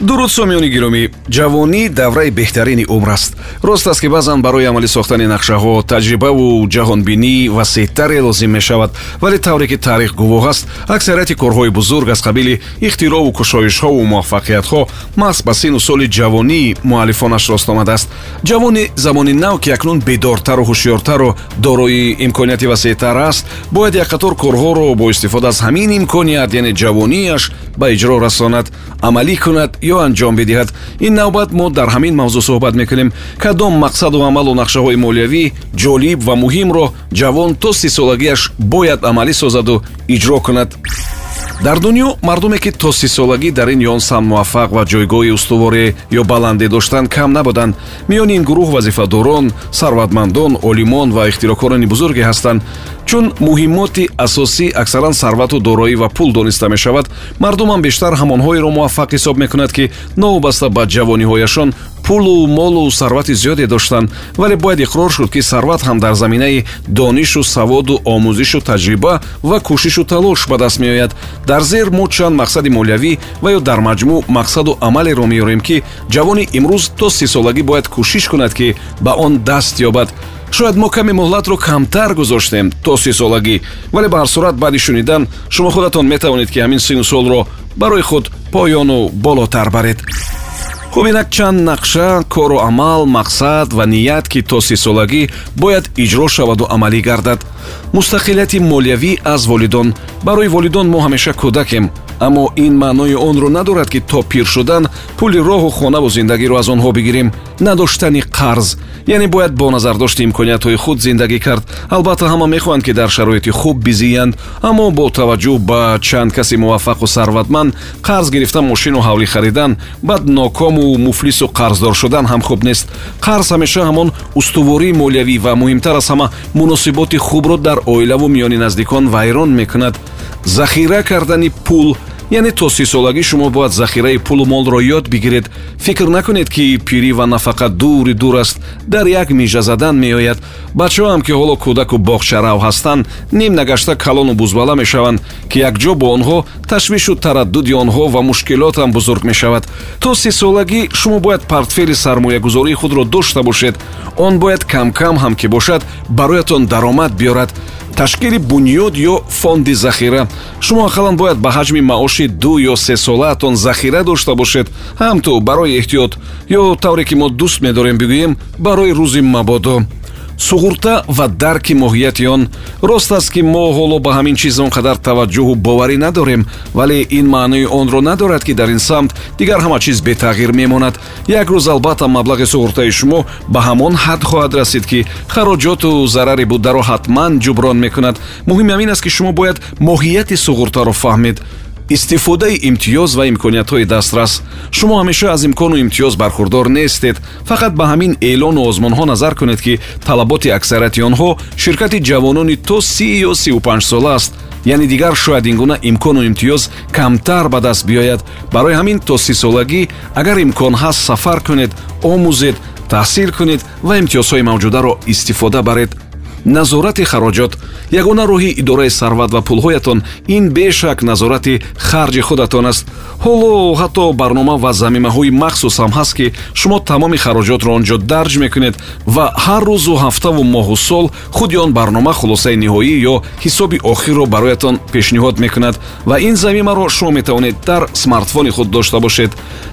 дуруд сомиёни гиромӣ ҷавонӣ давраи беҳтарини умр аст рост аст ки баъзан барои амалӣ сохтани нақшаҳо таҷрибаву ҷаҳонбинӣ васеътаре лозим мешавад. Вале тавре ки таърих гувоҳ аст аксарияти корҳои бузург аз қабили ихтироъву кушоишҳову муваффақиятҳо маҳз ба сину соли ҷавонии муаллифонаш рост омадааст ҷавони замони нав ки акнун бедортару ҳушёртару дорои имконияти васеътар аст бояд як қатор корҳоро бо истифода аз ҳамин имконият яъне ҷавониаш ба иҷро расонад амалӣ кунад ё анҷом бидиҳад. ин навбат мо дар ҳамин мавзӯъ суҳбат мекунем кадом мақсаду амалу нақшаҳои молиявӣ ҷолиб ва муҳимро ҷавон то сисолагиаш бояд амалӣ созаду иҷро кунад. Дар дунё мардуме ки то сисолагӣ дар ин ён самт муваффақ ва ҷойгоҳи устуворе ё баланде доштанд кам набуданд. Миёни ин гурӯҳ вазифадорон сарватмандон олимон ва ихтироъкорони бузурге ҳастанд чун муҳимоти асосӣ аксаран сарвату дороӣ ва пул дониста мешавад мардумам бештар ҳамонҳоеро муваффақ ҳисоб мекунад ки новобаста ба ҷавониҳояшон пулу молу сарвати зиёде доштанд вале бояд иқрор шуд ки сарват ҳам дар заминаи донишу саводу омӯзишу таҷриба ва кӯшишу талош ба даст меояд. Дар зер мо чанд мақсади молиявӣ ва ё дар маҷмӯъ мақсаду амалеро меёрем ки ҷавони имрӯз то сисолагӣ бояд кӯшиш кунад ки ба он даст ёбад шояд мо каме муҳлатро камтар гузоштем то сисолагӣ вале ба ҳар сурат баъди шунидан шумо худатон метавонед ки ҳамин сину солро барои худ поёну болотар баред. Хуб инак чанд нақша кору амал мақсад ва ният ки то сисолагӣ бояд иҷро шаваду амалӣ гардад. Мустақилияти молиявӣ аз волидон. Барои волидон мо ҳамеша кӯдакем аммо ин маънои онро надорад ки то пир шудан пули роҳу хонаву зиндагиро аз онҳо бигирем надоштани қарз. Яъне бояд бо назардошти имкониятҳои худ зиндагӣ кард. Албатта ҳама мехоҳанд ки дар шароити хуб бизиянд аммо бо таваҷҷӯҳ ба чанд каси муваффақу сарватманд қарз гирифта мошину ҳавлӣ харидан баъд нокому муфлису қарздор шудан ҳам хуб нест. Қарз ҳамеша ҳамон устувории молиявӣ ва муҳимтар аз ҳама муносиботи хубро дар оилаву миёни наздикон вайрон мекунад захира кардани пул яъне то сисолагӣ шумо бояд захираи пулу молро ёд бигиред. Фикр накунед ки пирӣ ва нафақа дури дур аст. Дар як мижа задан меояд. Бачаҳоам ки ҳоло кӯдаку боғчарав ҳастанд ним нагашта калону бузбала мешаванд ки якҷо бо онҳо ташвишу тараддуди онҳо ва мушкилотам бузург мешавад. То сисолагӣ шумо бояд портфели сармоягузории худро дошта бошед. Он бояд камкам ҳам ки бошад бароятон даромад биёрад. Ташкили бунёд ё фонди захира. Шумо ақаллан бояд ба ҳаҷми маоши ду ё сесолаатон захира дошта бошед ҳамту барои эҳтиёт ё тавре ки мо дӯст медорем бигӯем барои рӯзи мабодо. Суғурта ва дарки моҳияти он рост аст ки мо ҳоло ба ҳамин чиз он қадар таваҷҷӯҳу боварӣ надорем вале ин маънои онро надорад ки дар ин самт дигар ҳама чиз бетағйир мемонад. Як рӯз албатта маблағи суғуртаи шумо ба ҳамон ҳад хоҳад расид ки хароҷоту зарари буддаро ҳатман ҷуброн мекунад. Муҳим ҳамин аст ки шумо бояд моҳияти суғуртаро фаҳмед истифодаи имтиёз ва имкониятҳои дастрас. Шумо ҳамеша аз имкону имтиёз бархурдор нестед. Фақат ба ҳамин эълону озмонҳо назар кунед ки талаботи аксарияти онҳо ширкати ҷавонони то си ё сию панҷсола аст. Яъне дигар шояд ин гуна имкону имтиёз камтар ба даст биёяд. Барои ҳамин то сисолагӣ агар имкон ҳаст сафар кунед омӯзед таҳсил кунед ва имтиёзҳои мавҷударо истифода баред назорати хароҷот. Ягона роҳи идораи сарват ва пулҳоятон ин бешак назорати харҷи худатон аст. Ҳоло ҳатто барнома ва замимаҳои махсус ҳам ҳаст ки шумо тамоми хароҷотро он ҷо дарҷ мекунед ва ҳар рӯзу ҳафтаву моҳу сол худи он барнома хулосаи ниҳоӣ ё ҳисоби охирро бароятон пешниҳод мекунад ва ин замимаро шумо метавонед дар смартфони худ дошта бошед.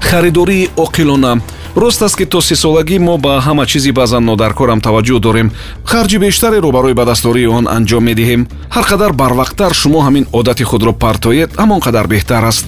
Харидории оқилона рост аст ки то сисолагӣ мо ба ҳама чизи баъзан нодаркорам таваҷҷӯҳ дорем. Харҷи бештареро барои ба дастдории он анҷом медиҳем. Ҳар қадар барвақттар шумо ҳамин одати худро партоед ҳамон қадар беҳтар аст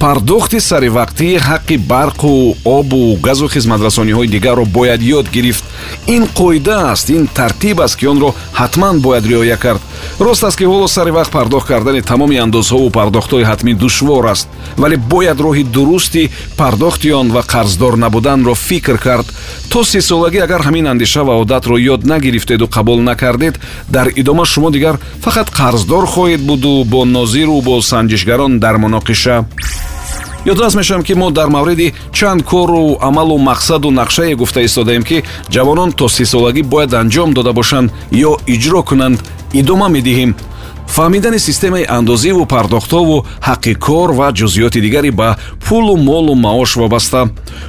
пардохти саривақтии ҳаққи барқу обу газу хизматрасониҳои дигарро бояд ёд гирифт. Ин қоида аст ин тартиб аст ки онро ҳатман бояд риоя кард. Рост аст ки ҳоло сари вақт пардохт кардани тамоми андозҳову пардохтҳои ҳатмӣ душвор аст вале бояд роҳи дурусти пардохти он ва қарздор набуданро фикр кард. То сисолагӣ агар ҳамин андеша ва одатро ёд нагирифтеду қабул накардед дар идома шумо дигар фақат қарздор хоҳед буду бо нозиру бо санҷишгарон дар муноқиша ёдрас мешавам ки мо дар мавриди чанд кору амалу мақсаду нақшае гуфта истодаем ки ҷавонон то сисолагӣ бояд анҷом дода бошанд ё иҷро кунанд идома медиҳем фаҳмидани системаи андозиву пардохтову ҳаққи кор ва ҷузъиёти дигаре ба пулу молу маош вобаста.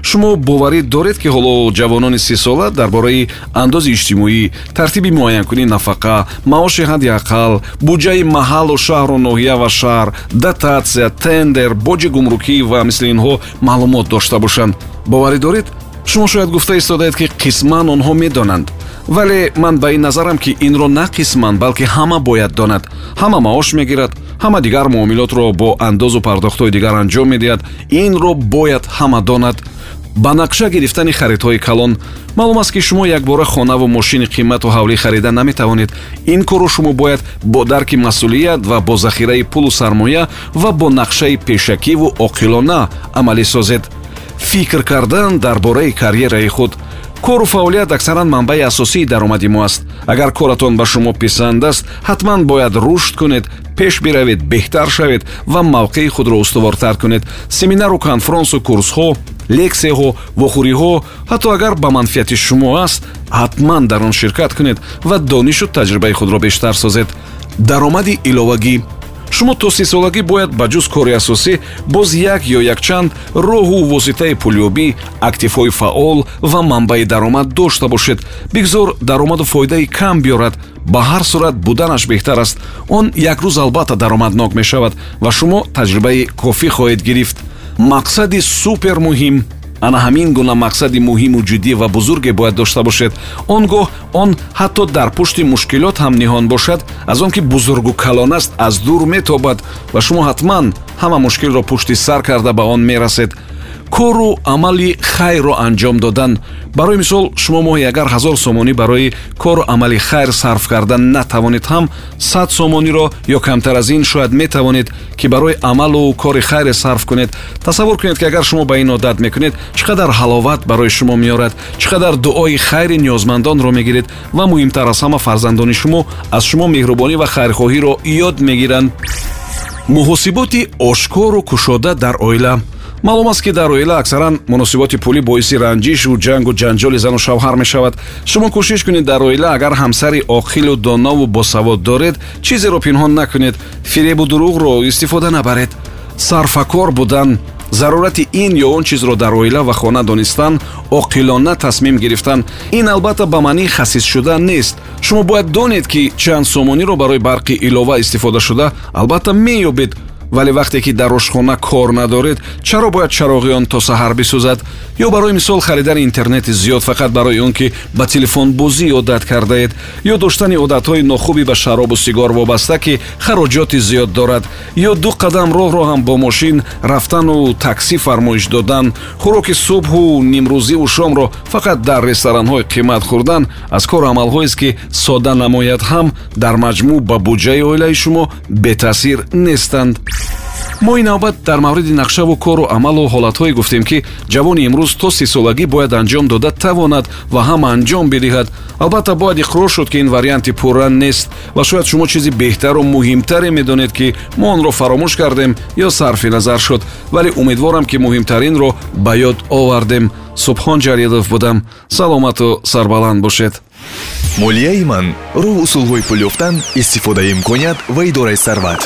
Шумо боварӣ доред ки ҳоло ҷавонони сисола дар бораи андози иҷтимоӣ тартиби муайянкунии нафақа маоши ҳадди аққал буҷаи маҳаллу шаҳру ноҳия ва шаҳр дотатсия тендер боҷи гумрукӣ ва мисли инҳо маълумот дошта бошанд. Боварӣ доред? Шумо шояд гуфта истодаед ки қисман онҳо медонанд вале ман ба ин назарам ки инро на қисман балки ҳама бояд донад. ҳама маош мегирад ҳама дигар муомилотро бо андозу пардохтҳои дигар анҷом медиҳад. инро бояд ҳама донад. ба нақша гирифтани харидҳои калон маълум аст ки шумо якбора хонаву мошини қимату ҳавлӣ харида наметавонед. ин корро шумо бояд бо дарки масъулият ва бо захираи пулу сармоя ва бо нақшаи пешакиву оқилона амалӣ созед. фикр кардан дар бораи карьераи худ кору фаъолият аксаран манбаи асосии даромади мо аст. Агар коратон ба шумо писанд аст ҳатман бояд рушд кунед пеш биравед беҳтар шавед ва мавқеи худро устувортар кунед. Семинару конфронсу курсҳо лексияҳо вохӯриҳо ҳатто агар ба манфиати шумо аст ҳатман дар он ширкат кунед ва донишу таҷрибаи худро бештар созед. Даромади иловагӣ шумо то сисолагӣ бояд ба ҷуз кори асосӣ боз як ё якчанд роҳу воситаи пулёбӣ активҳои фаъол ва манбаи даромад дошта бошед. Бигзор даромаду фоидаи кам биёрад. Ба ҳар сурат буданаш беҳтар аст. Он як рӯз албатта даромаднок мешавад ва шумо таҷрибаи кофӣ хоҳед гирифт. Мақсади супер муҳим ана ҳамин гуна мақсади муҳиму ҷиддӣ ва бузурге бояд дошта бошед. Он гоҳ он ҳатто дар пушти мушкилот ҳам ниҳон бошад. Аз он ки бузургу калон аст аз дур метобад ва шумо ҳатман ҳама мушкилро пушти сар карда ба он мерасед кору амали хайрро анҷом додан. Барои мисол шумо моҳи агар ҳазор сомонӣ барои кору амали хайр сарф кардан натавонед ҳам сад сомониро ё камтар аз ин шояд метавонед ки барои амалу кори хайре сарф кунед. Тасаввур кунед ки агар шумо ба ин одат мекунед чӣ қадар ҳаловат барои шумо меорад чӣ қадар дуои хайри ниёзмандонро мегиред ва муҳимтар аз ҳама фарзандони шумо аз шумо меҳрубонӣ ва хайрхоҳиро ёд мегиранд. муҳосиботи ошкору кушода дар оила маълум аст ки дар оила аксаран муносиботи пулӣ боиси ранҷишу ҷангу ҷанҷоли зану шавҳар мешавад. Шумо кӯшиш кунед дар оила агар ҳамсари оқилу донову босавод доред чизеро пинҳон накунед. Фиребу дуруғро истифода набаред. Сарфакор будан зарурати ин ё он чизро дар оила ва хона донистан оқилона тасмим гирифтан. Ин албатта ба маънии хасис шудан нест. Шумо бояд донед ки чанд сомониро барои барқи илова истифода шуда албатта меёбед вале вақте ки дар ошхона кор надоред чаро бояд чароғи он то саҳар бисӯзад ё барои мисол харидани интернети зиёд фақат барои он ки ба телефонбозӣ одат кардаед ё доштани одатҳои нохубӣ ба шаробу сигор вобаста ки хароҷоти зиёд дорад ё ду қадам роҳро ҳам бо мошин рафтану таксӣ фармоиш додан хӯроки субҳу нимрӯзиву шомро фақат дар ресторанҳои қимат хӯрдан аз кору амалҳоест ки содда намояд ҳам дар маҷмӯъ ба буҷаи оилаи шумо бетаъсир нестанд мо инавбат дар мавриди нақшаву кору амалу ҳолатҳое гуфтем ки ҷавони имрӯз то сисолагӣ бояд анҷом дода тавонад ва ҳам анҷом бидиҳад. Албатта бояд иқрор шуд ки ин варианти пурра нест ва шояд шумо чизи беҳтару муҳимтаре медонед ки мо онро фаромӯш кардем ё сарфи назар шуд. Вале умедворам ки муҳимтаринро ба ёд овардем. Субҳон ҷалилов будам. Саломату сарбаланд бошед. Молияи ман роҳ усулҳои пул ёфтан истифодаи имконият ва идораи сарват